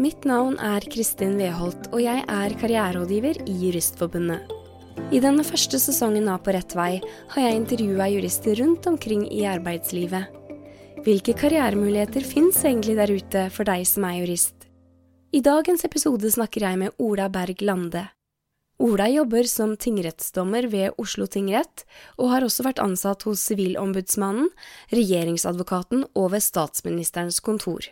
Mitt navn er Kristin Weholt, og jeg er karriererådgiver i Juristforbundet. I denne første sesongen av På rett vei har jeg intervjua jurister rundt omkring i arbeidslivet. Hvilke karrieremuligheter fins egentlig der ute for deg som er jurist? I dagens episode snakker jeg med Ola Berg Lande. Ola jobber som tingrettsdommer ved Oslo tingrett, og har også vært ansatt hos Sivilombudsmannen, Regjeringsadvokaten og ved Statsministerens kontor.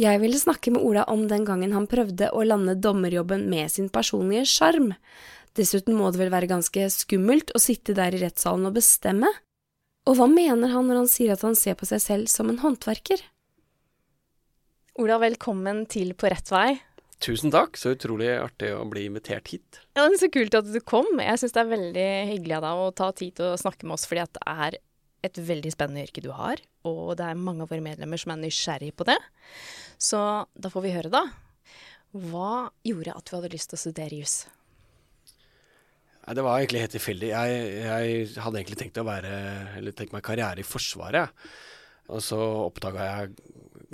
Jeg ville snakke med Ola om den gangen han prøvde å lande dommerjobben med sin personlige sjarm. Dessuten må det vel være ganske skummelt å sitte der i rettssalen og bestemme? Og hva mener han når han sier at han ser på seg selv som en håndverker? Ola, velkommen til På rett vei. Tusen takk, så utrolig artig å bli invitert hit. Ja, det er Så kult at du kom. Jeg syns det er veldig hyggelig av deg å ta tid til å snakke med oss, fordi det er et veldig spennende yrke du har, og det er mange av våre medlemmer som er nysgjerrig på det. Så da får vi høre, da. Hva gjorde at du hadde lyst til å studere jus? Det var egentlig helt tilfeldig. Jeg, jeg, hadde egentlig tenkt være, tenkt meg karriere i Forsvaret. Og så oppdaga jeg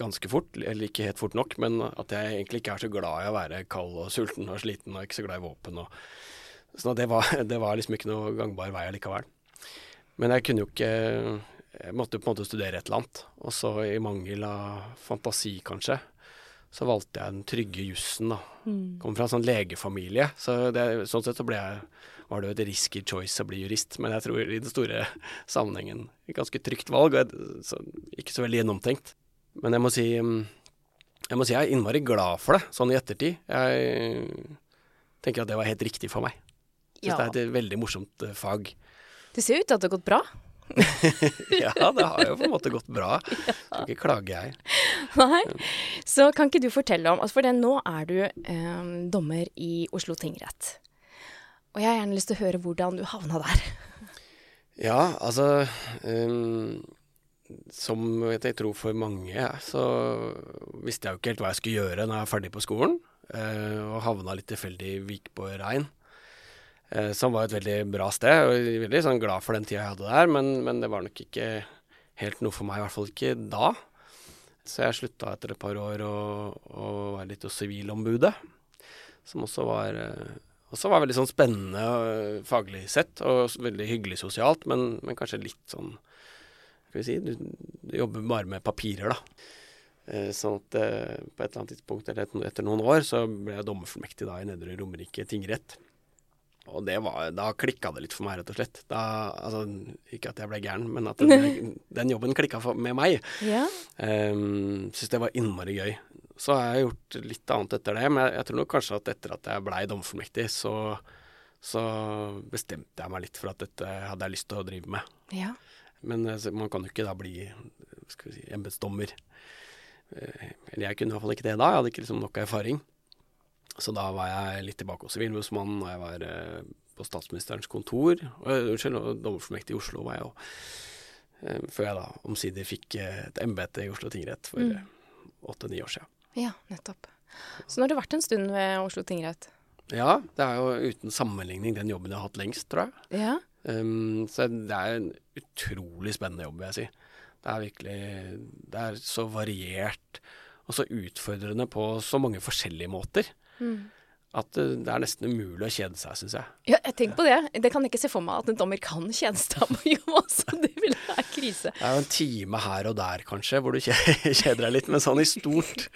ganske fort, eller ikke helt fort nok, men at jeg egentlig ikke er så glad i å være kald og sulten og sliten, og ikke så glad i våpen. Og, så det var, det var liksom ikke noe gangbar vei allikevel. Men jeg kunne jo ikke Jeg måtte på en måte studere et eller annet. Og så i mangel av fantasi, kanskje, så valgte jeg den trygge jussen, da. Mm. Kom fra en sånn legefamilie. Så det, sånn sett så ble jeg var det jo et risky choice å bli jurist, men jeg tror i den store sammenhengen et ganske trygt valg, og så, ikke så veldig gjennomtenkt. Men jeg må si jeg må si jeg er innmari glad for det, sånn i ettertid. Jeg tenker at det var helt riktig for meg. Syns ja. det er et veldig morsomt fag. Det ser ut til at det har gått bra. ja, det har jo på en måte gått bra. Skal ikke klage, jeg. Nei. Så kan ikke du fortelle om For det, nå er du eh, dommer i Oslo tingrett. Og jeg har gjerne lyst til å høre hvordan du havna der. ja, altså um, Som jeg tror for mange, så visste jeg jo ikke helt hva jeg skulle gjøre når jeg var ferdig på skolen. Uh, og havna litt tilfeldig i Vik på Rein. Eh, som var et veldig bra sted. og jeg er Veldig sånn glad for den tida jeg hadde der, men, men, det var nok ikke helt noe for meg, i hvert fall ikke da. Så jeg slutta etter et par år å, være litt hos Sivilombudet, som også var, eh, også var veldig sånn spennende faglig sett, og veldig hyggelig sosialt, men, men kanskje litt sånn Skal vi si du, du jobber bare med papirer, da. Eh, sånn at på et eller annet tidspunkt, eller etter noen år, så ble jeg dommerfullmektig da i Nedre Romerike tingrett. Og det var, da klikka det litt for meg, rett og slett. Da, altså, ikke at jeg ble gæren, men at den, den jobben klikka med meg. Ja. Um, Syns det var innmari gøy. Så har jeg gjort litt annet etter det, men jeg, jeg tror nok kanskje at etter at jeg blei dommerfullmektig, så, så, bestemte jeg meg litt for at dette hadde jeg lyst til å drive med. Ja. Men altså, man kan jo ikke da bli skal vi si, embetsdommer. Uh, eller jeg kunne i hvert fall ikke det da, jeg hadde ikke liksom nok erfaring. Så da var jeg litt tilbake hos Sivilombudsmannen, og jeg var eh, på statsministerens kontor. Unnskyld, dommerfullmektig i Oslo var jeg òg. Eh, før jeg da omsider fikk uh, et embete i Oslo tingrett for mm. åtte-ni år siden. Ja, nettopp. Så nå har du vært en stund ved Oslo tingrett? Ja, det er jo uten sammenligning den jobben jeg har hatt lengst, tror jeg. Ja. Um, så det er en utrolig spennende jobb, vil jeg si. Det er virkelig Det er så variert og så utfordrende på så mange forskjellige måter. Mm. At det er nesten umulig å kjede seg, syns jeg. Ja, jeg tenker på det. Det kan jeg ikke se for meg at en dommer kan kjede seg på jobb også. Det ville være krise. Det er jo en time her og der, kanskje, hvor du kjeder deg litt. Men sånn i stort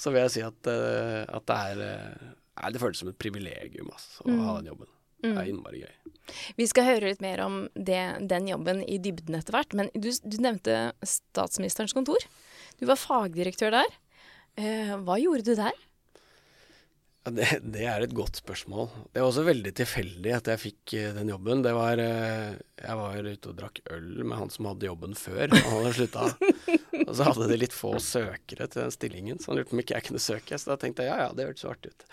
så vil jeg si at, eh, at det er eh, Det føles som et privilegium altså, å mm. ha den jobben. Det er mm. innmari gøy. Vi skal høre litt mer om det, den jobben i dybden etter hvert. Men du, du nevnte statsministerens kontor. Du var fagdirektør der. Eh, hva gjorde du der? Det, det, er et godt spørsmål. Det var også veldig tilfeldig at jeg fikk uh, den jobben. Det var uh, Jeg var ute og drakk øl med han som hadde jobben før. Han hadde slutta. og så hadde de litt få søkere til den stillingen, så han lurte på om ikke jeg kunne søke. Så da tenkte jeg ja ja, det hørtes artig ut.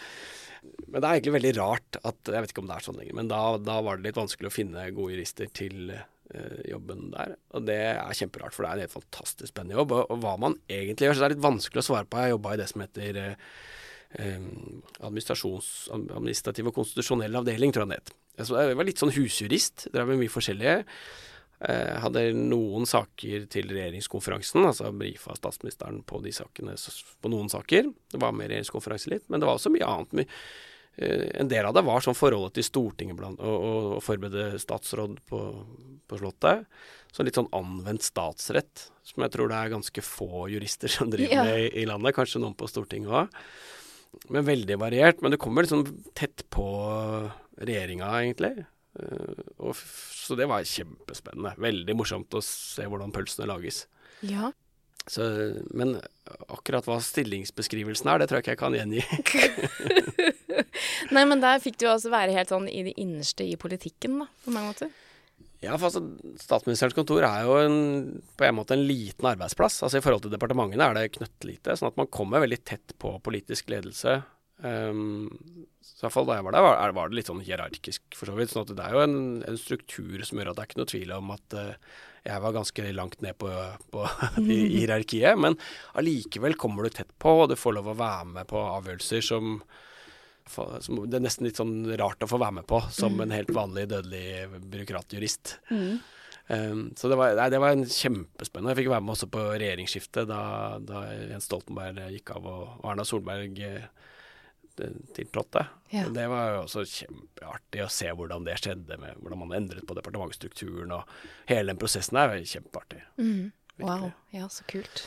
Men det er egentlig veldig rart at Jeg vet ikke om det er sånn lenger, men da, da var det litt vanskelig å finne gode jurister til uh, jobben der. Og det er kjemperart, for det er en helt fantastisk spennende jobb. Og, og hva man egentlig gjør, så det er litt vanskelig å svare på. Jeg jobba i det som heter Eh, administrativ og konstitusjonell avdeling, tror jeg det het. Jeg var litt sånn husjurist. Drev med mye forskjellige. Eh, hadde noen saker til regjeringskonferansen, altså brifa statsministeren på de sakene på noen saker. Det var med regjeringskonferanse litt, men det var også mye annet. Eh, en del av det var sånn forholdet til Stortinget blant, og, og, og forberede statsråd på, på Slottet. Så litt sånn anvendt statsrett, som jeg tror det er ganske få jurister som driver ja. med i, i landet. Kanskje noen på Stortinget òg. Men veldig variert. Men det kommer liksom tett på regjeringa, egentlig. Uh, og så det var kjempespennende. Veldig morsomt å se hvordan pølsene lages. Ja. Så, men akkurat hva stillingsbeskrivelsen er, det tror jeg ikke jeg kan gjengi. Nei, men der fikk du altså være helt sånn i det innerste i politikken, da, på mange måter. Ja, for altså, Statsministerens kontor er jo en, på en måte en liten arbeidsplass. Altså I forhold til departementene er det knøttlite, sånn at man kommer veldig tett på politisk ledelse. Um, så i hvert fall da jeg var der, var, var, det litt sånn hierarkisk, for så vidt. sånn at det er jo en, en, struktur som gjør at det er ikke noe tvil om at uh, jeg var ganske langt ned på, på hierarkiet. Men allikevel kommer du tett på, og du får lov å være med på avgjørelser som, som Det er nesten litt sånn rart å få være med på som mm. en helt vanlig dødelig byråkratjurist. Mm. Um, så det var, nei, det var en kjempespennende. Jeg fikk være med også på regjeringsskiftet da, da Jens Stoltenberg gikk av og, og Erna Solberg uh, tiltrådte. Ja. Det var jo også kjempeartig å se hvordan det skjedde, med hvordan man endret på departementsstrukturen og hele den prosessen der. var Kjempeartig. Mm. Wow. Ja, så kult.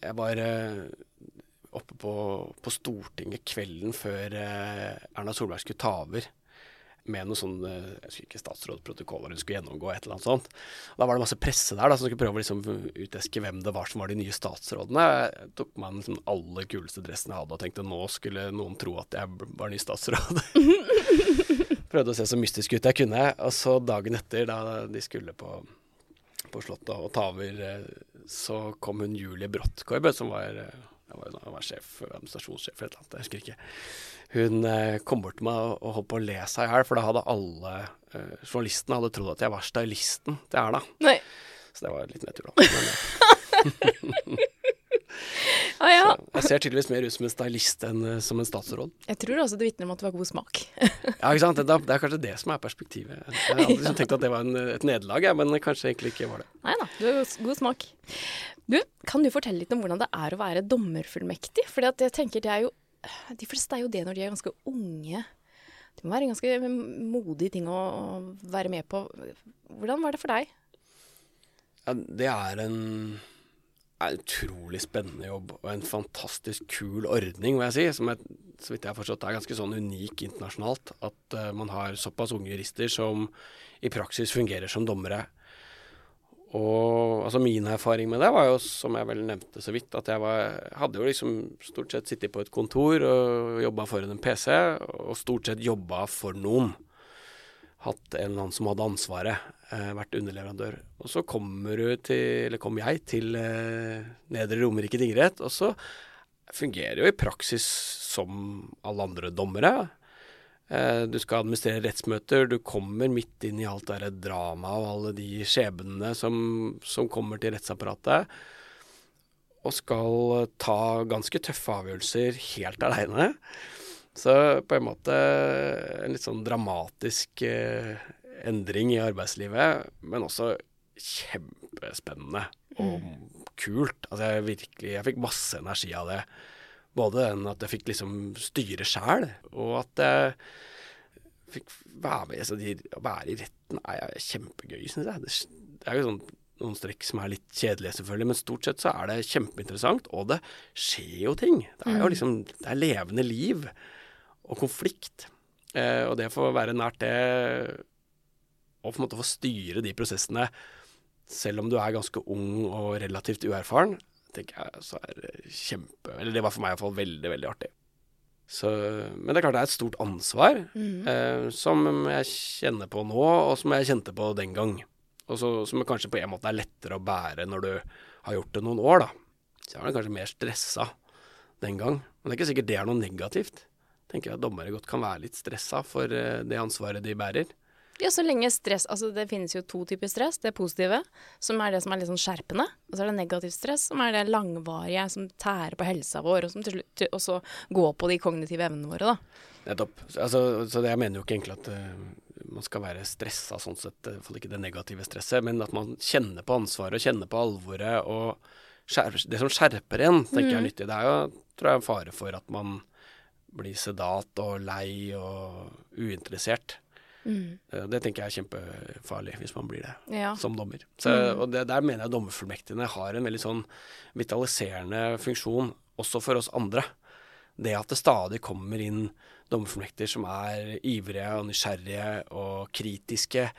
Jeg var uh, oppe på, på, Stortinget kvelden før uh, Erna Solberg skulle ta over med noen sånn jeg husker ikke statsrådsprotokoller hun skulle gjennomgå, et eller annet sånt. Da var det masse presse der da, som skulle prøve å liksom uteske hvem det var som var de nye statsrådene. Jeg tok meg den aller kuleste dressen jeg hadde og tenkte nå skulle noen tro at jeg var ny statsråd. Prøvde å se så mystisk ut jeg kunne. Og så dagen etter, da de skulle på, på Slottet og ta over, eh, så kom hun Julie Bråttkorb, som var eh, jeg var, jeg var sjef, administrasjonssjef eller et eller annet, jeg husker ikke. Hun eh, kom bort til meg og, og holdt på å le seg i hjel, for da hadde alle eh, journalistene hadde trodd at jeg var stylisten til Erna. Nei. Så det var litt nedtur, da. Men, ah, ja. jeg ser tydeligvis mer ut som en stylist enn uh, som en statsråd. Jeg tror også det vitner om at det var god smak. ja, ikke sant. Det, det, er kanskje det som er perspektivet. Jeg hadde liksom tenkt at det var en, et nederlag, men kanskje egentlig ikke var det. Nei da, du har god smak. Du, kan du fortelle litt om hvordan det er å være dommerfullmektig? For jeg tenker det er jo De fleste er jo det når de er ganske unge. Det må være en ganske modig ting å, være med på. Hvordan var det for deg? Ja, det er en, en utrolig spennende jobb og en fantastisk kul ordning, må jeg si. Som jeg, så vidt jeg har forstått er ganske sånn unik internasjonalt. At uh, man har såpass unge jurister som i praksis fungerer som dommere og altså min erfaring med det var jo, som jeg vel nevnte så vidt, at jeg var, hadde jo liksom stort sett sittet på et kontor og jobba foran en PC, og stort sett jobba for noen. Hatt en eller annen som hadde ansvaret, eh, vært underleverandør. Og så kommer du til, eller kom jeg til eh, Nedre Romerike tingrett, og så fungerer jo i praksis som alle andre dommere. Eh, du skal administrere rettsmøter, du kommer midt inn i alt det dramaet og alle de skjebnene som, som, kommer til rettsapparatet. Og skal ta ganske tøffe avgjørelser helt aleine. Så på en måte en litt sånn dramatisk eh, endring i arbeidslivet, men også kjempespennende og mm. kult. Altså jeg virkelig Jeg fikk masse energi av det. Både den at jeg fikk liksom styre sjæl, og at jeg fikk være med altså de, Å være i retten er kjempegøy, syns jeg. Det, det, er jo sånn, noen strekk som er litt kjedelige, selvfølgelig, men stort sett så er det kjempeinteressant. Og det skjer jo ting. Det er jo mm. liksom Det er levende liv og konflikt. Eh, og det å få være nært det, og på en måte få styre de prosessene, selv om du er ganske ung og relativt uerfaren, tenker jeg så er det kjempe Eller det var for meg iallfall veldig, veldig artig. Så, men det er klart det er et stort ansvar, mm. eh, som jeg kjenner på nå, og som jeg kjente på den gang. Og så, som kanskje på en måte er lettere å bære når du har gjort det noen år, da. Så jeg var kanskje mer stressa den gang. Men det er ikke sikkert det er noe negativt. Tenker jeg at dommere godt kan være litt stressa for eh, det ansvaret de bærer. Ja, så lenge stress Altså det finnes jo to typer stress. Det positive, som er det som er litt sånn skjerpende. Og så er det negativt stress, som er det langvarige, som tærer på helsa vår, og som til slutt også går på de kognitive evnene våre, da. Nettopp. Altså, så det, jeg mener jo ikke egentlig at uh, man skal være stressa sånn sett, i hvert fall ikke det negative stresset, men at man kjenner på ansvaret og kjenner på alvoret. og skjerper, Det som skjerper en, tenker jeg er nyttig. Det er jo tror jeg, en fare for at man blir sedat og lei og uinteressert. Mm. Eh, Det tenker jeg er kjempefarlig hvis man blir det Ja. som dommer. Så, og det, Der mener jeg dommerfullmektigene har en veldig sånn vitaliserende funksjon også for oss andre. Det at det stadig kommer inn dommerfullmekter som er ivrige og nysgjerrige og kritiske,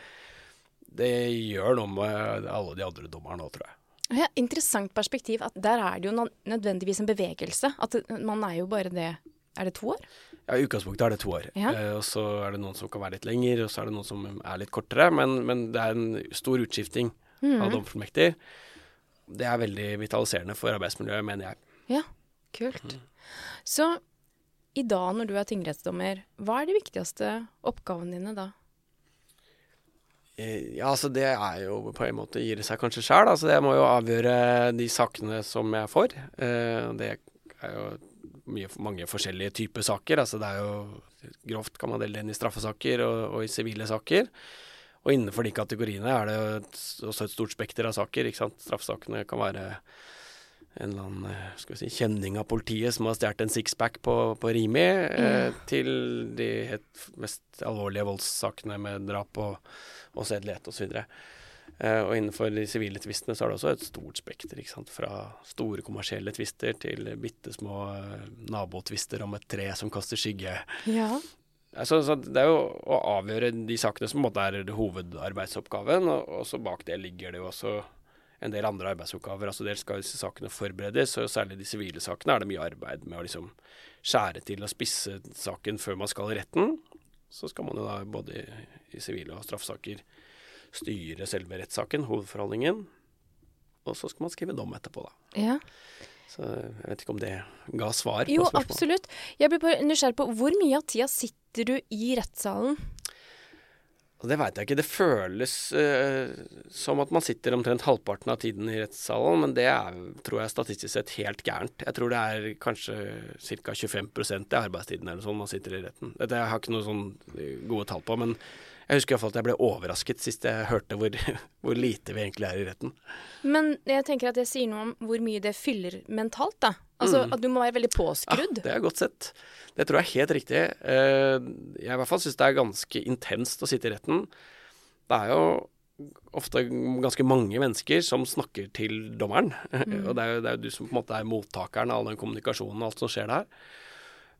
det gjør noe med alle de andre dommerne òg, tror jeg. Ja, interessant perspektiv. at Der er det jo nødvendigvis en bevegelse. At man er jo bare det Er det to år? Ja, I utgangspunktet er det to år. Ja. Eh, og så er det noen som kan være litt lenger, og så er det noen som er litt kortere. Men, men det er en stor utskifting mm. av domfullmektig. Det er veldig vitaliserende for arbeidsmiljøet, mener jeg. Ja, kult. Så i dag når du er tingrettsdommer, hva er de viktigste oppgavene dine da? Eh, Ja, altså det er jo på en måte gir det seg kanskje sjøl. Altså jeg må jo avgjøre de sakene som jeg får. Eh, det er jo mye, mange forskjellige typer saker. Altså det er jo Grovt kan man dele det inn i straffesaker og, og i sivile saker. Og innenfor de kategoriene er det et, også et stort spekter av saker. ikke sant? Straffesakene kan være en eller annen eh, skal vi si, kjenning av politiet som har stjålet en sixpack på, på Rimi, eh, til de mest alvorlige voldssakene med drap og, og sedelighet osv. Eh, og innenfor de sivile tvistene så er det også et stort spekter. ikke sant? Fra store kommersielle tvister til bitte små eh, nabotvister om et tre som kaster skygge. Ja. Altså, så det er jo å avgjøre de sakene som på en måte er hovedarbeidsoppgaven, og, og så bak det ligger det jo også en del andre arbeidsoppgaver. altså Dels skal disse sakene forberedes, og særlig de sivile sakene er det mye arbeid med å liksom skjære til og spisse saken før man skal i retten. Så skal man jo da både i- i sivile og straffesaker styre selve rettssaken, hovedforhandlingen. Og så skal man skrive dom etterpå, da. ja. Så jeg vet ikke om det ga svar på Jo, absolutt. Jeg blir bare nysgjerrig på hvor mye av tida sitter du i rettssalen? Altså, Det veit jeg ikke. Det føles uh, som at man sitter omtrent halvparten av tiden i rettssalen, men det er, tror jeg statistisk sett helt gærent. Jeg tror det er kanskje ca. 25% i arbeidstiden eller sånn man sitter i retten. Dette jeg har ikke noe sånn eh, gode tall på, men jeg husker i hvert fall at jeg ble overrasket sist jeg hørte hvor, hvor lite vi egentlig er i retten. Men jeg tenker at det sier noe om hvor mye det fyller mentalt, da. Altså at du må være veldig påskrudd. Ja, det er godt sett. Det tror jeg er helt riktig. Eh, Jeg i hvert fall syns det er ganske intenst å sitte i retten. Det er jo ofte ganske mange mennesker som snakker til dommeren. Og det er, jo, det er jo du som på en måte er mottakeren av all den kommunikasjonen og alt som skjer der.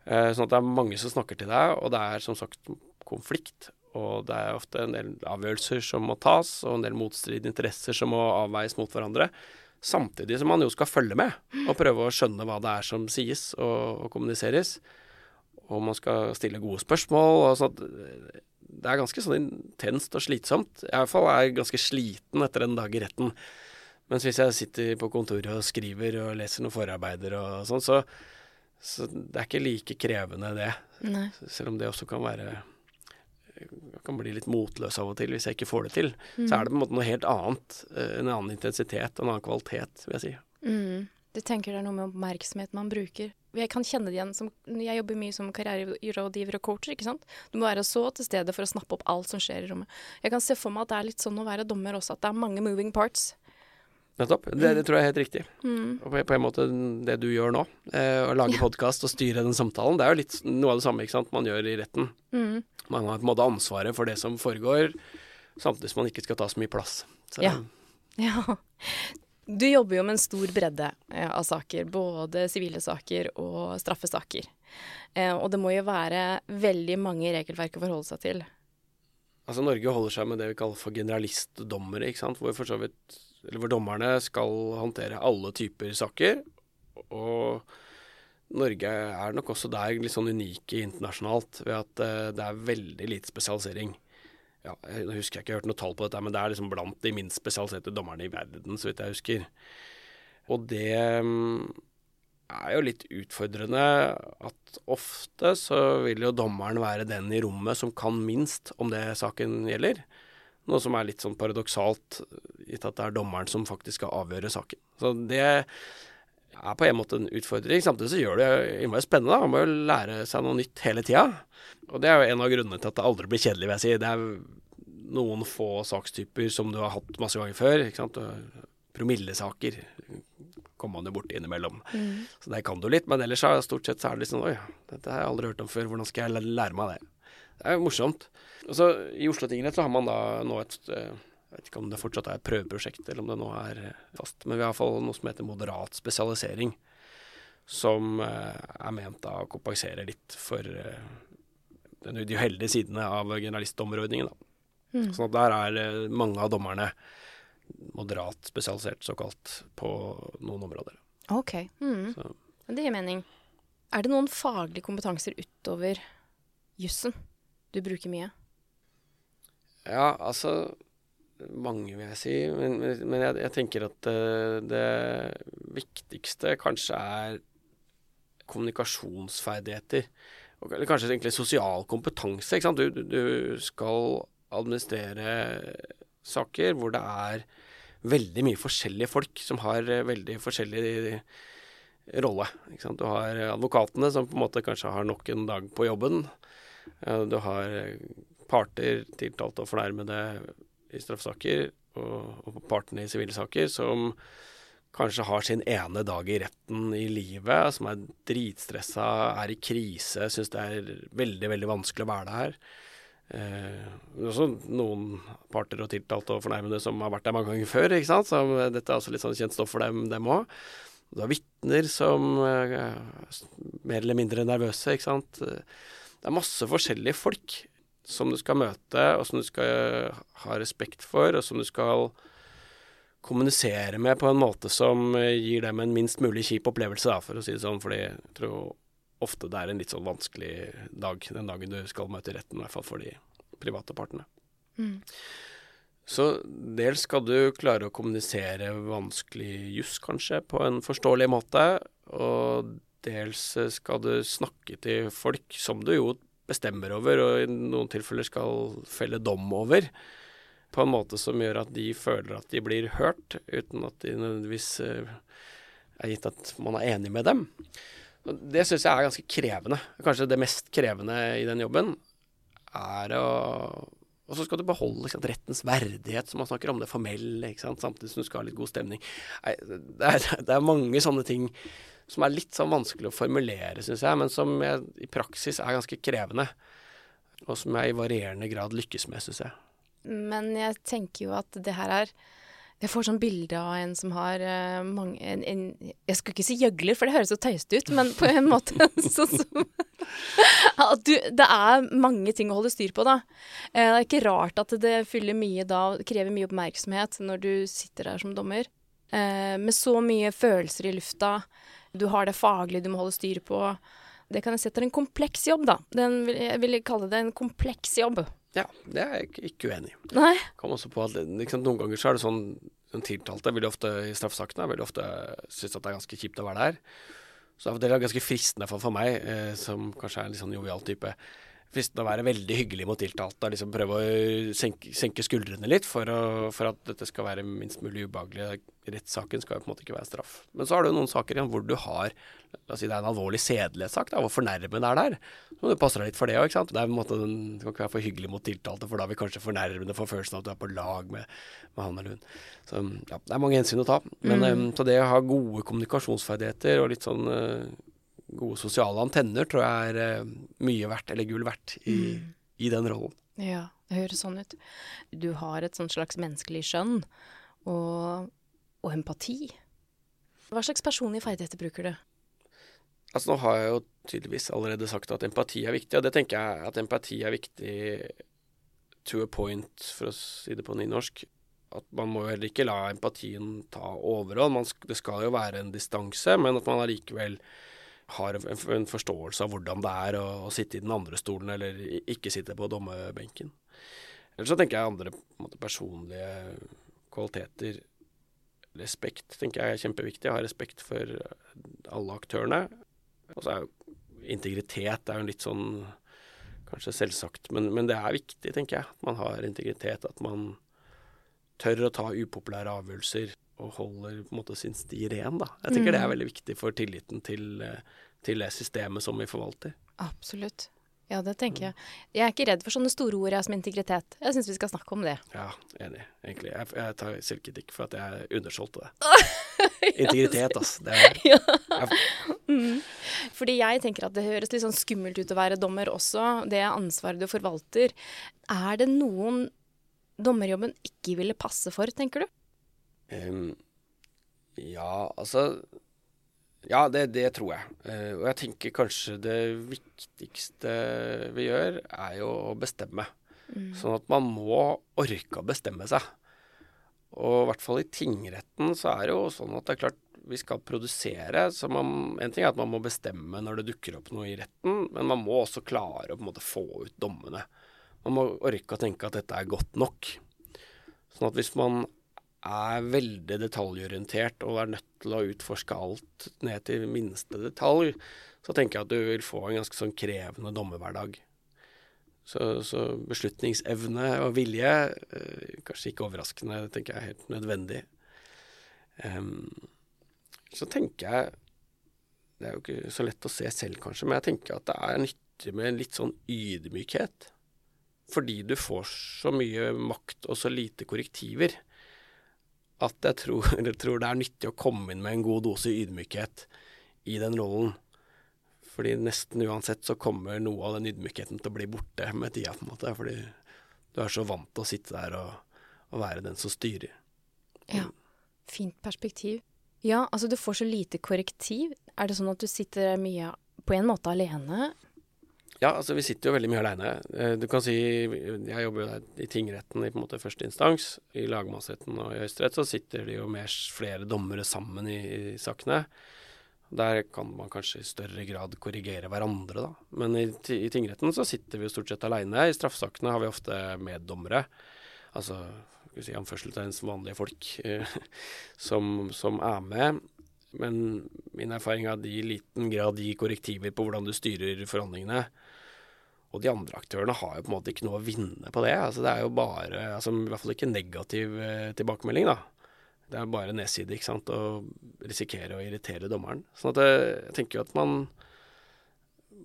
Eh, Sånn at det er mange som snakker til deg, og det er som sagt konflikt. Og det er ofte en del avgjørelser som må tas, og en del motstridende interesser som må avveies mot hverandre. Samtidig som man jo skal følge med og prøve å skjønne hva det er som sies og, og kommuniseres. Og man skal stille gode spørsmål. Og sånn det er ganske sånn intenst og slitsomt. I hvert fall er ganske sliten etter en dag i retten. Mens hvis jeg sitter på kontoret og skriver og leser noen forarbeider og sånn, så, så det er ikke like krevende det. Nei. Selv om det også kan være jeg kan bli litt motløs av og til hvis jeg ikke får det til. Så er det på en måte noe helt annet. eh, En annen intensitet, en annen kvalitet, vil jeg si. Mm. Du tenker det er noe med oppmerksomhet man bruker. Jeg kan kjenne det igjen som Jeg jobber mye som karriererådgiver og coacher, ikke sant. Du må være så til stede for å snappe opp alt som skjer i rommet. Jeg kan se for meg at det er litt sånn å være dommer også, at det er mange moving parts. Nettopp. Det, det tror jeg er helt riktig. Mm. Og på, på en måte det du gjør nå, eh, å lage podkast og styre den samtalen, det er jo litt noe av det samme ikke sant, man gjør i retten. Mm. Man har på en måte ansvaret for det som foregår, samtidig som man ikke skal ta så mye plass. Så, Ja. Ja. Du jobber jo med en stor bredde eh, av saker, både sivile saker og straffesaker. Eh, og det må jo være veldig mange regelverk å forholde seg til. Altså Norge holder seg med det vi kaller for generalistdommere, ikke sant? Hvor, for så vidt, eller hvor dommerne skal håndtere alle typer saker. Og Norge er nok også der litt sånn unike internasjonalt ved at eh, det er veldig lite spesialisering. Ja, jeg husker jeg ikke, jeg har hørt noe tall på dette, men det er liksom blant de minst spesialiserte dommerne i verden, så vidt jeg husker. Og det mm, er jo litt utfordrende at ofte så vil jo dommeren være den i rommet som kan minst om det saken gjelder. Noe som er litt sånn paradoksalt, gitt at det er dommeren som faktisk skal avgjøre saken. Så det er på en måte en utfordring. Samtidig så gjør det innmari spennende. da. Man må jo lære seg noe nytt hele tida. Og det er jo en av grunnene til at det aldri blir kjedelig, vil jeg si. Det er noen få sakstyper som du har hatt masse ganger før. ikke sant? Promillesaker kommer man jo borti innimellom. Mm. Så der kan du litt. Men ellers er stort sett så er det liksom Oi, dette har jeg aldri hørt om før. Hvordan skal jeg lære meg det? Det er jo morsomt. Og så I Oslo tingrett så har man da nå et eh, jeg vet ikke om det fortsatt er et prøveprosjekt, eller om det nå er eh, fast. Men vi har iallfall noe som heter moderat spesialisering. Som eh, er ment da å kompensere litt for den de uheldige sidene av generalistdommerordningen. Mm. Sånn at der er mange av dommerne moderat spesialisert, såkalt, på noen områder. Ok. Mm. Det gir mening. Er det noen faglige kompetanser utover jussen du bruker mye? Ja, altså mange, vil jeg si. Men, men jeg, jeg, tenker at det, det viktigste kanskje er kommunikasjonsferdigheter. Eller kanskje egentlig sosial kompetanse. Ikke sant? Du, du skal administrere saker hvor det er veldig mye forskjellige folk som har eh, veldig forskjellig rolle. Du har advokatene som på en måte kanskje har nok en dag på jobben. Du har parter, tiltalte og fornærmede i straffesaker og, og partene i sivile saker som kanskje har sin ene dag i retten i livet, som er dritstressa, er i krise, syns det er veldig, veldig vanskelig å være der. Eh, også noen parter og tiltalte og fornærmede som har vært der mange ganger før. ikke sant? Så dette er også litt sånn kjent stoff for dem, dem òg. Du har vitner som eh, er mer eller mindre nervøse, ikke sant. Det er masse forskjellige folk som du skal møte, og som du skal ha respekt for, og som du skal kommunisere med på en måte som gir dem en minst mulig kjip opplevelse, da, for å si det sånn. Fordi jeg tror ofte det er en litt sånn vanskelig dag den dagen du skal møte retten, i hvert fall for de private partene. Mm. Så dels skal du klare å kommunisere vanskelig juss, kanskje, på en forståelig måte. Og dels skal du snakke til folk, som du jo bestemmer over, og i noen tilfeller skal felle dom over, på en måte som gjør at de føler at de blir hørt, uten at de nødvendigvis eh, er gitt at man er enig med dem. Det syns jeg er ganske krevende. Kanskje det mest krevende i den jobben er å og så skal du beholde sant, rettens verdighet, som man snakker om, det formelle, samtidig som du skal ha litt god stemning. Nei, det, er, det, er, mange sånne ting som er litt sånn vanskelig å formulere, syns jeg, men som jeg, i praksis er ganske krevende. Og som jeg i varierende grad lykkes med, syns jeg. Men jeg tenker jo at det her er jeg får sånn bilde av en som har uh, mange en, en, Jeg skulle ikke si gjøgler, for det høres så tøyste ut, men på en måte sånn som At du Det er mange ting å holde styr på, da. Uh, det er ikke rart at det fyller mye da, krever mye oppmerksomhet når du sitter der som dommer. Uh, med så mye følelser i lufta. Du har det faglige du må holde styr på. Det kan jeg si at det er en kompleks jobb, da. Den, jeg vil kalle det en kompleks jobb. Ja, det er jeg ikke uenig i. Nei. Kom også på at liksom, Noen ganger så er det sånn den tiltalte vil ofte i straffesakene vil ofte synes at det er ganske kjipt å være der. Så det er ganske fristende for, for meg, eh, som kanskje er en litt sånn jovial type, fristende å være veldig hyggelig mot tiltalte liksom prøve å senke, senke skuldrene litt for, å, for, at dette skal være minst mulig ubehagelig. Rettssaken skal jo på en måte ikke være straff. Men så har du noen saker igjen hvor du har La oss si det er en alvorlig sedelighetssak, hvor fornærmede er der. Så må du passe deg litt for det òg, ikke sant. Det er måte, du kan ikke være for hyggelig mot tiltalte, for da vil kanskje fornærmede få følelsen av at du er på lag med, med han eller hun. Så ja, det er mange hensyn å ta. Men mm. um, så det å ha gode kommunikasjonsferdigheter og litt sånn uh, gode sosiale antenner tror jeg er uh, mye verdt, eller gull verdt, i, mm. i, den rollen. Ja, det høres sånn ut. Du har et sånt slags menneskelig skjønn og, og empati. Hva slags personlige ferdigheter bruker du? Altså Nå har jeg jo tydeligvis allerede sagt at empati er viktig, og det tenker jeg at empati er viktig to a point, for å si det på nynorsk. At man må jo heller ikke la empatien ta overhånd. det skal jo være en distanse, men at man allikevel har en, forståelse av hvordan det er å, å, sitte i den andre stolen, eller ikke sitte på dommerbenken. Ellers så tenker jeg andre måte, personlige kvaliteter. Respekt tenker jeg er kjempeviktig. Ha respekt for alle aktørene. Og så er jo integritet er jo litt sånn kanskje selvsagt, men, men, det er viktig, tenker jeg. At man har integritet, at man tør å ta upopulære avgjørelser, og holder på en måte sin sti ren. da. Jeg tenker det er veldig viktig for tilliten til, eh, til det systemet som vi forvalter. Absolutt. Ja, det tenker jeg. Jeg er ikke redd for sånne store ord jeg, som integritet. Jeg syns vi skal snakke om det. Ja, enig, egentlig. Jeg, jeg tar selvkritikk for at jeg undersolgte det. Integritet, altså. Det er, Ja. Mm. Fordi jeg tenker at det høres litt sånn skummelt ut å være dommer også, det ansvaret du forvalter. Er det noen dommerjobben ikke ville passe for, tenker du? Ehm, ja, altså Ja, det, det tror jeg. Uh, og jeg tenker kanskje det viktigste vi gjør, er jo å bestemme. Sånn at man må orke å bestemme seg. Og i hvert fall i tingretten så er det jo sånn at det er klart vi skal produsere. Så man, en ting er at man må bestemme når det dukker opp noe i retten, men man må også klare å på en måte få ut dommene. Man må orke å tenke at dette er godt nok. Sånn at hvis man er veldig detaljorientert og er nødt til å utforske alt ned til minste detalj, så tenker jeg at du vil få en ganske sånn krevende dommerhverdag. Så, så beslutningsevne og vilje, eh, kanskje ikke overraskende, tenker jeg er helt nødvendig. Um, så tenker jeg Det er jo ikke så lett å se selv, kanskje, men jeg tenker at det er nyttig med litt sånn ydmykhet. Fordi du får så mye makt og så lite korrektiver at jeg tror, jeg tror det er nyttig å komme inn med en god dose ydmykhet i den rollen. Fordi nesten uansett så kommer noe av den ydmykheten til å bli borte med tida, på en måte. Fordi du er så vant til å sitte der og, og være den som styrer. Ja. Fint perspektiv. Ja, altså du får så lite korrektiv. Er det sånn at du sitter mye på en måte alene? Ja, altså vi sitter jo veldig mye aleine. Du kan si Jeg jobber jo der i tingretten i på en måte første instans. I lagmannsretten og i Høyesterett så sitter det jo mer, flere dommere sammen i, i sakene. Der kan man kanskje i større grad korrigere hverandre, da. Men i, i tingretten så sitter vi jo stort sett aleine. I straffesakene har vi ofte meddommere. Altså skal vi si anførselstegns vanlige folk eh, som, som er med. Men min erfaring er at de i liten grad gir korrektiver på hvordan du styrer forhandlingene. Og de andre aktørene har jo på en måte ikke noe å vinne på det. Altså Det er jo bare altså I hvert fall ikke negativ eh, tilbakemelding, da. Det er bare nedside, ikke sant. Å risikere å irritere dommeren. Sånn at eh, jeg tenker jo at man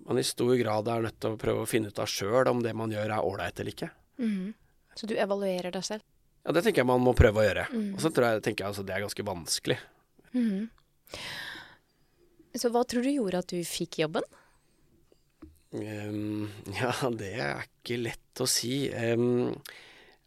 man i stor grad er nødt til å prøve å finne ut av sjøl om det man gjør er ålreit eller ikke. Mm. Så du evaluerer deg selv? Ja, det tenker jeg man må prøve å gjøre. Og så tror jeg, tenker jeg altså det er ganske vanskelig. Mhm. Så hva tror du gjorde at du fikk jobben? Um, ja, det er ikke lett å si. Um,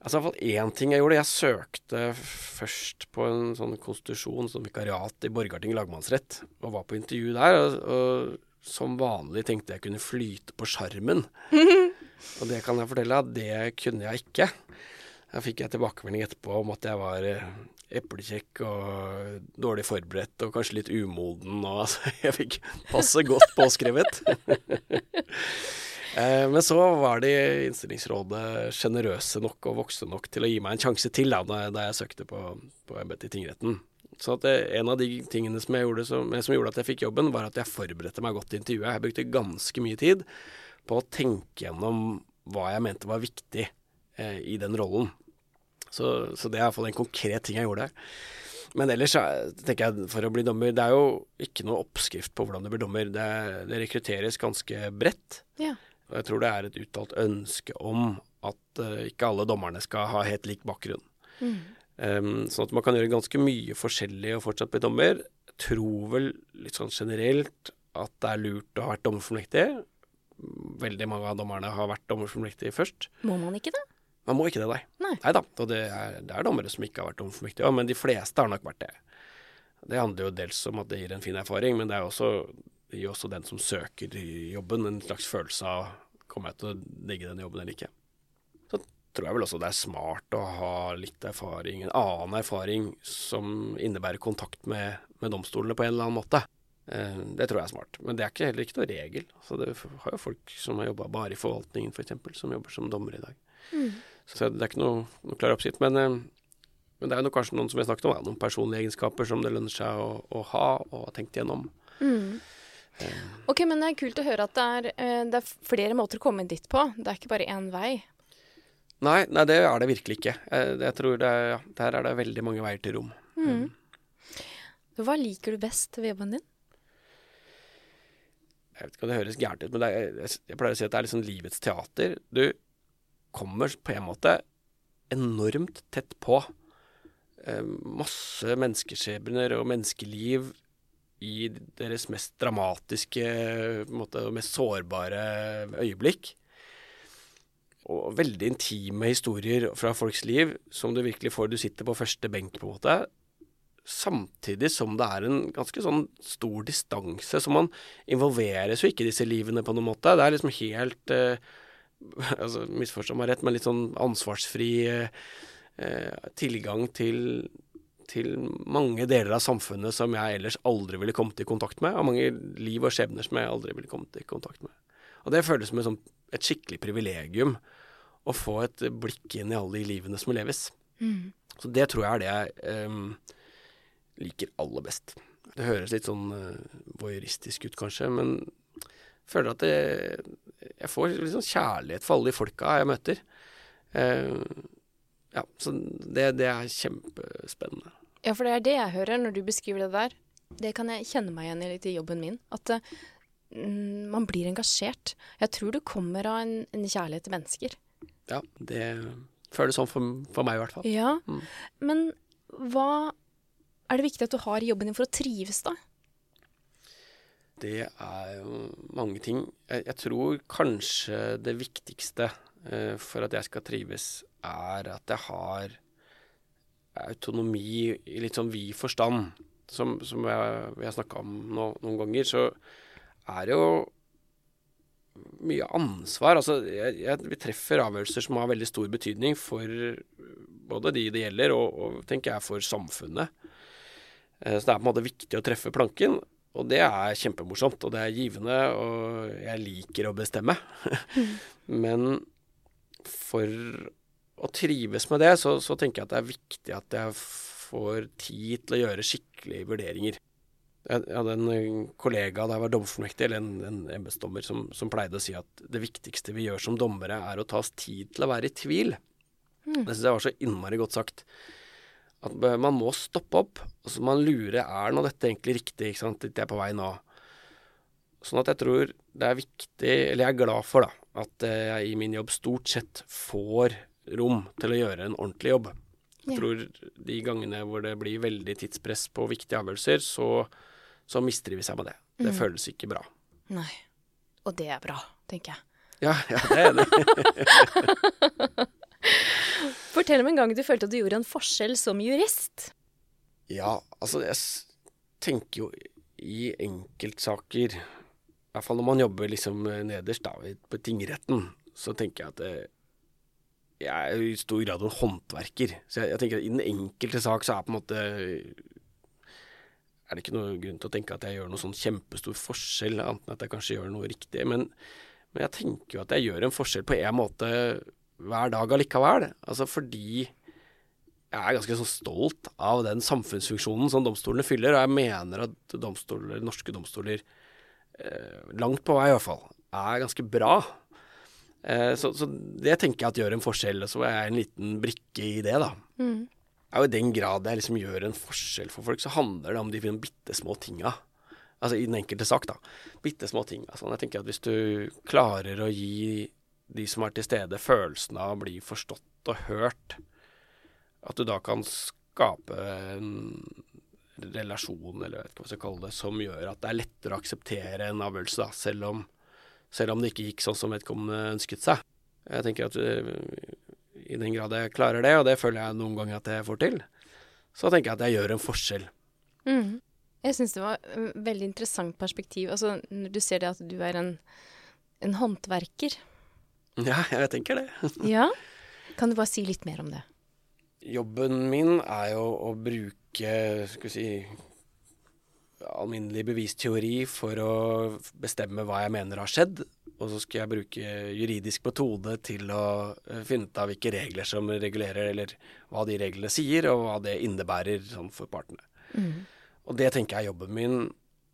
altså, i hvert fall én ting jeg gjorde. Jeg søkte først på en sånn konstitusjon som vikariat i Borgarting lagmannsrett, og var på intervju der. Og, og som vanlig tenkte jeg kunne flyte på sjarmen. og det kan jeg fortelle at det kunne jeg ikke. Da fikk jeg tilbakemelding etterpå om at jeg var eh, eplekjekk og dårlig forberedt og kanskje litt umoden. Og altså, jeg fikk passe godt påskrevet. Eh, Men så var de i innstillingsrådet sjenerøse nok og voksne nok til å gi meg en sjanse til da, da jeg- søkte på, på embetet i tingretten. Så det, en av de tingene som, gjorde som, som gjorde at jeg fikk jobben, var at jeg forberedte meg godt til intervjuet. Jeg brukte ganske mye tid på å tenke gjennom hva jeg mente var viktig eh, i den rollen. Så, så det er iallfall en konkret ting jeg gjorde. Men ellers er- tenker jeg for å bli dommer Det er jo ikke noe oppskrift på hvordan du blir dommer. Det, det rekrutteres ganske bredt. Ja. Og jeg tror det er et uttalt ønske om at uh, ikke alle dommerne skal ha helt lik bakgrunn. Um, sånn at man kan gjøre ganske mye forskjellig og fortsatt bli dommer. Jeg tror vel litt sånn generelt at det er lurt å ha vært dommerfullmektig. Veldig mange av dommerne har vært dommerfullmektige først. Må man ikke det? Man må ikke det, nei. Nei. da. Og det er, det er dommere som ikke har vært dommerfullmektige ja, men de fleste har nok vært det. Det handler jo dels om at det gir en fin erfaring, men det er også, det gir også den som søker jobben, en slags følelse av kommer jeg til å digge den jobben eller ikke. Så tror jeg vel også det er smart å ha litt erfaring, en annen erfaring som innebærer kontakt med, med domstolene på en eller annen måte. Eh, det tror jeg er smart. Men det er ikke, heller ikke noe regel. Altså det har jo folk som har jobba bare i forvaltningen f.eks., som jobber som dommere i dag. Så det er ikke noe, noe klar oppskrift. Men, eh, men det er jo kanskje noen som vi snakket om, da, noen personlige egenskaper som det lønner seg å, å ha og ha tenkt gjennom. Ok, men det er kult å høre at det er, eh, det er flere måter å komme dit på. Det er ikke bare én vei. Nei, nei, det er det virkelig ikke. Jeg, jeg tror det er, ja, der er det veldig mange veier til rom. Hva liker du best ved jobben din? Jeg vet ikke om det høres gærent ut, men det er, jeg, jeg pleier å si at det er liksom livets teater. Du kommer på en måte enormt tett på eh, masse menneskeskjebner og menneskeliv i deres mest dramatiske måte, og mest sårbare øyeblikk. Og veldig intime historier fra folks liv som du virkelig får Du sitter på første benk, på en måte. Samtidig som det er en ganske sånn stor distanse. Så man involveres jo ikke i disse livene på noen måte. Det er liksom helt eh, altså Misforstå meg rett, men litt sånn ansvarsfri eh, tilgang til til mange deler av samfunnet som jeg ellers aldri ville kommet i kontakt med, og mange liv og skjebner som jeg aldri ville kommet i kontakt med. Og det føles som et, et skikkelig privilegium å få et blikk inn i alle de livene som leves. Mm. Så det tror jeg er det jeg eh, liker aller best. Det høres litt sånn uh, voyeuristisk ut kanskje, men føler at det, jeg får sånn kjærlighet for alle de folka jeg møter. Uh, ja, så det, det er kjempespennende. Ja, for det er det jeg hører når du beskriver det der. Det kan jeg kjenne meg igjen i litt i jobben min. At uh, man blir engasjert. Jeg tror det kommer av en, en kjærlighet til mennesker. Ja, det føles sånn for, for, meg i hvert fall. Ja, mm. Men hva er det viktig at du har i jobben din for å trives, da? Det er jo mange ting. Jeg, jeg tror kanskje det viktigste uh, for at jeg skal trives, er at jeg har autonomi i litt sånn vid forstand, som, som jeg, har snakka om nå, noen ganger, så er det jo mye ansvar. Altså, jeg, jeg, vi treffer avgjørelser som har veldig stor betydning for både de det gjelder, og, og tenker jeg for samfunnet. Eh, så det er på en måte viktig å treffe planken. Og det er kjempemorsomt, og det er givende, og jeg liker å bestemme. Men for å trives med det, så, så, tenker jeg at det er viktig at jeg får tid til å gjøre skikkelige vurderinger. Jeg, hadde en kollega da jeg var dommerfullmektig, eller en, en embetsdommer, som, som, pleide å si at det viktigste vi gjør som dommere, er å ta oss tid til å være i tvil. Mm. Det syns jeg var så innmari godt sagt. At man må stoppe opp. Altså man lurer er nå dette egentlig riktig, ikke sant, dit jeg er på vei nå. Sånn at jeg tror det er viktig, eller jeg er glad for, da, at jeg i min jobb stort sett får rom til å gjøre en ordentlig jobb. Jeg tror de gangene hvor det blir veldig tidspress på viktige avgjørelser, så, så mistrives jeg med det. Det mm. føles ikke bra. Nei. Og det er bra, tenker jeg. Ja, ja det er det. Fortell om en gang du følte at du gjorde en forskjell som jurist. Ja, altså jeg tenker jo i enkeltsaker I hvert fall når man jobber liksom nederst da, på tingretten, så tenker jeg at det, jeg er i stor grad en håndverker. Så jeg, jeg, tenker at i den enkelte sak så er på en måte er det ikke noen grunn til å tenke at jeg gjør noe sånn kjempestor forskjell, annet enn at jeg kanskje gjør noe riktig. Men, men jeg tenker jo at jeg gjør en forskjell på en måte hver dag allikevel. Altså fordi jeg er ganske sånn stolt av den samfunnsfunksjonen som domstolene fyller, og jeg mener at domstoler, norske domstoler, eh, langt på vei i hvert fall, er ganske bra. Eh, så, så, det tenker jeg at gjør en forskjell. Og så er jeg en liten brikke i det, da. Mm. Og I den grad jeg liksom gjør en forskjell for folk, så handler det om de bitte små tinga. Altså i den enkelte sak, da. Bitte små ting. Altså, jeg tenker at hvis du klarer å gi de som er til stede, følelsen av å bli forstått og hørt, at du da kan skape en relasjon, eller jeg vet hva jeg skal kalle det, som gjør at det er lettere å akseptere en avgjørelse, da, selv om selv om det ikke gikk sånn som vedkommende ønsket seg. Jeg tenker at uh, i den grad jeg klarer det, og det føler jeg noen ganger at jeg får til, så tenker jeg at jeg gjør en forskjell. Mm. Jeg syns det var et veldig interessant perspektiv. Altså når du ser det at du er en, en håndverker. Ja, jeg tenker det. ja. Kan du bare si litt mer om det? Jobben min er jo å bruke skal vi si alminnelig bevisteori for å bestemme hva jeg mener har skjedd. Og så skal jeg bruke juridisk metode til å eh, finne ut av hvilke regler som regulerer, eller hva de reglene sier, og hva det innebærer sånn for partene. Mm. Og det tenker jeg er jobben min.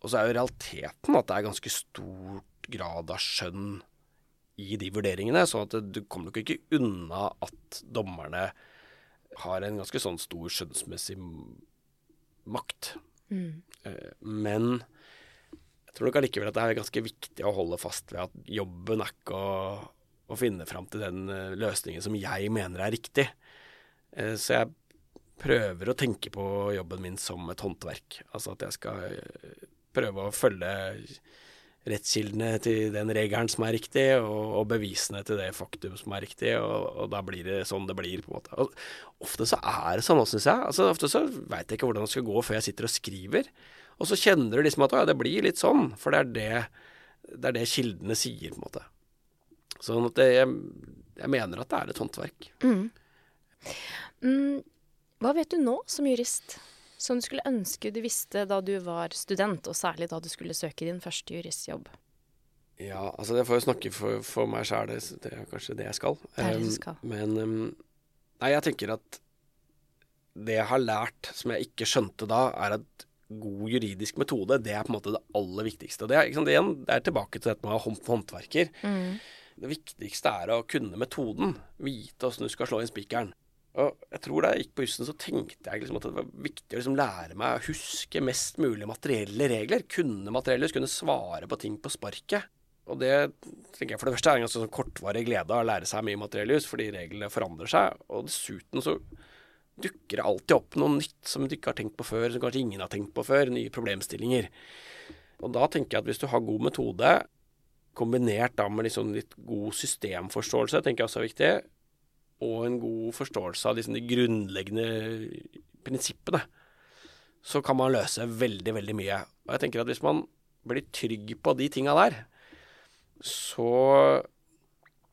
Og så er jo realiteten at det er ganske stor grad av skjønn i de vurderingene. sånn at du kommer nok ikke unna at dommerne har en ganske sånn stor skjønnsmessig makt. Mm. Eh, Men jeg tror nok allikevel at det er ganske viktig å holde fast ved at jobben er ikke å, å finne fram til den eh, løsningen som jeg mener er riktig. Eh, Så jeg prøver å tenke på jobben min som et håndverk. Altså at jeg skal prøve å følge rettskildene til den regelen som er riktig, og, og bevisene til det faktum som er riktig, og, og da blir det sånn det blir, på en måte. Og ofte så er det sånn òg, syns jeg. Altså, ofte så veit jeg ikke hvordan det skal gå før jeg sitter og skriver. Og så kjenner du liksom at å, ja, det blir litt sånn, for det er det, det, er det kildene sier, på en måte. Sånn at det, jeg, jeg mener at det er et håndverk. Mm. Mm. Hva vet du nå som jurist, som du skulle ønske du visste da du var student, og særlig da du skulle søke din første juristjobb? Ja, altså jeg får jo snakke for, for meg sjæl, det, det er kanskje det jeg skal. Det er det du Um, skal. Men um, nei, jeg tenker at det jeg har lært som jeg ikke skjønte da, er at god juridisk metode, det er på en måte det aller viktigste. Det er, sant, det det er tilbake til dette med å være håndverker. Mm. Det viktigste er å kunne metoden. Vite åssen du skal slå inn spikeren. Og jeg tror da jeg gikk på jussen, så tenkte jeg liksom at det var viktig å liksom lære meg å huske mest mulig materielle regler. Kunne materielle, kunne svare på ting på sparket. Og det tenker jeg for det første er en ganske sånn kortvarig glede av å lære seg mye materiell jus, fordi reglene forandrer seg. Og dessuten så dukker det alltid opp noe nytt som du ikke har tenkt på før, som kanskje ingen har tenkt på før. Nye problemstillinger. Og da tenker jeg at hvis du har god metode, kombinert da med liksom litt god systemforståelse, tenker jeg også er viktig, og en god forståelse av liksom de grunnleggende prinsippene, så kan man løse veldig, veldig mye. Og jeg tenker at hvis man blir trygg på de tinga der, så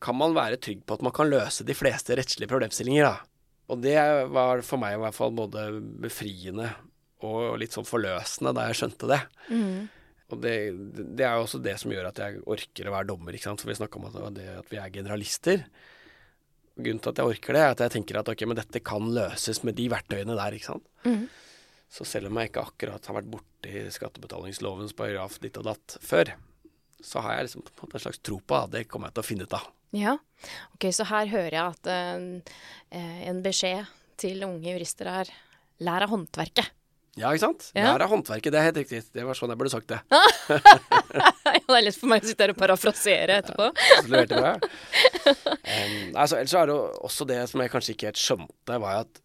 kan man være trygg på at man kan løse de fleste rettslige problemstillinger, da. Og det var for meg i hvert fall både befriende og litt sånn forløsende da jeg skjønte det. Mm. Og det, det er jo også det som gjør at jeg orker å være dommer, ikke sant. For vi snakka om at, det at vi er generalister. Grunnen til at jeg orker det, er at jeg tenker at ok, men dette kan løses med de verktøyene der, ikke sant. Mm. Så selv om jeg ikke akkurat har vært borti skattebetalingslovens paragraf ditt og datt før, så har jeg liksom på en måte en slags tro på at det kommer jeg til å finne ut av. Ja. Ok, så her hører jeg at eh, en beskjed til unge jurister er lær av håndverket. Ja, ikke sant? Ja. Der er håndverket, det er helt riktig. Det var sånn jeg burde sagt det. ja, det er lett for meg å sitte her og parafrasere etterpå. Så leverte bra. Um, altså, ellers er det også det som jeg kanskje ikke helt skjønte, var at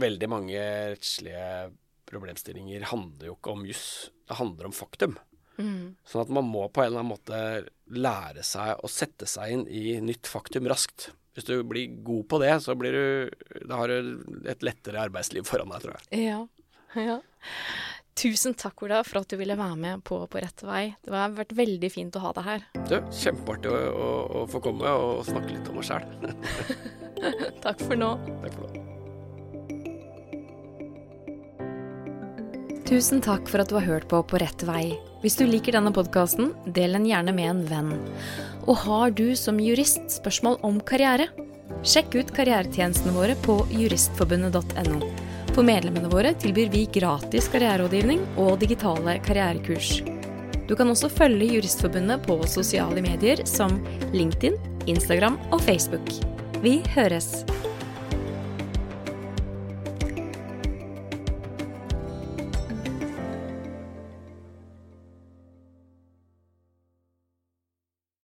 veldig mange rettslige problemstillinger handler jo ikke om juss, det handler om faktum. Mm. Sånn at man må på en eller annen måte lære seg å sette seg inn i nytt faktum raskt. Hvis du blir god på det, så blir du Da har du et lettere arbeidsliv foran deg, tror jeg. Ja. ja. Tusen takk, Ola, for at du ville være med på På rett vei. Det har vært veldig fint å ha deg her. Du, kjempeartig å, å, å få komme og snakke litt om meg sjæl. Takk for nå. Takk for nå. Tusen takk for at du har hørt på På rett vei. Hvis du liker denne podkasten, del den gjerne med en venn. Og har du som jurist spørsmål om karriere? Sjekk ut karrieretjenestene våre på juristforbundet.no. For medlemmene våre tilbyr vi gratis karriererådgivning og digitale karrierekurs. Du kan også følge Juristforbundet på sosiale medier som LinkedIn, Instagram og Facebook. Vi høres!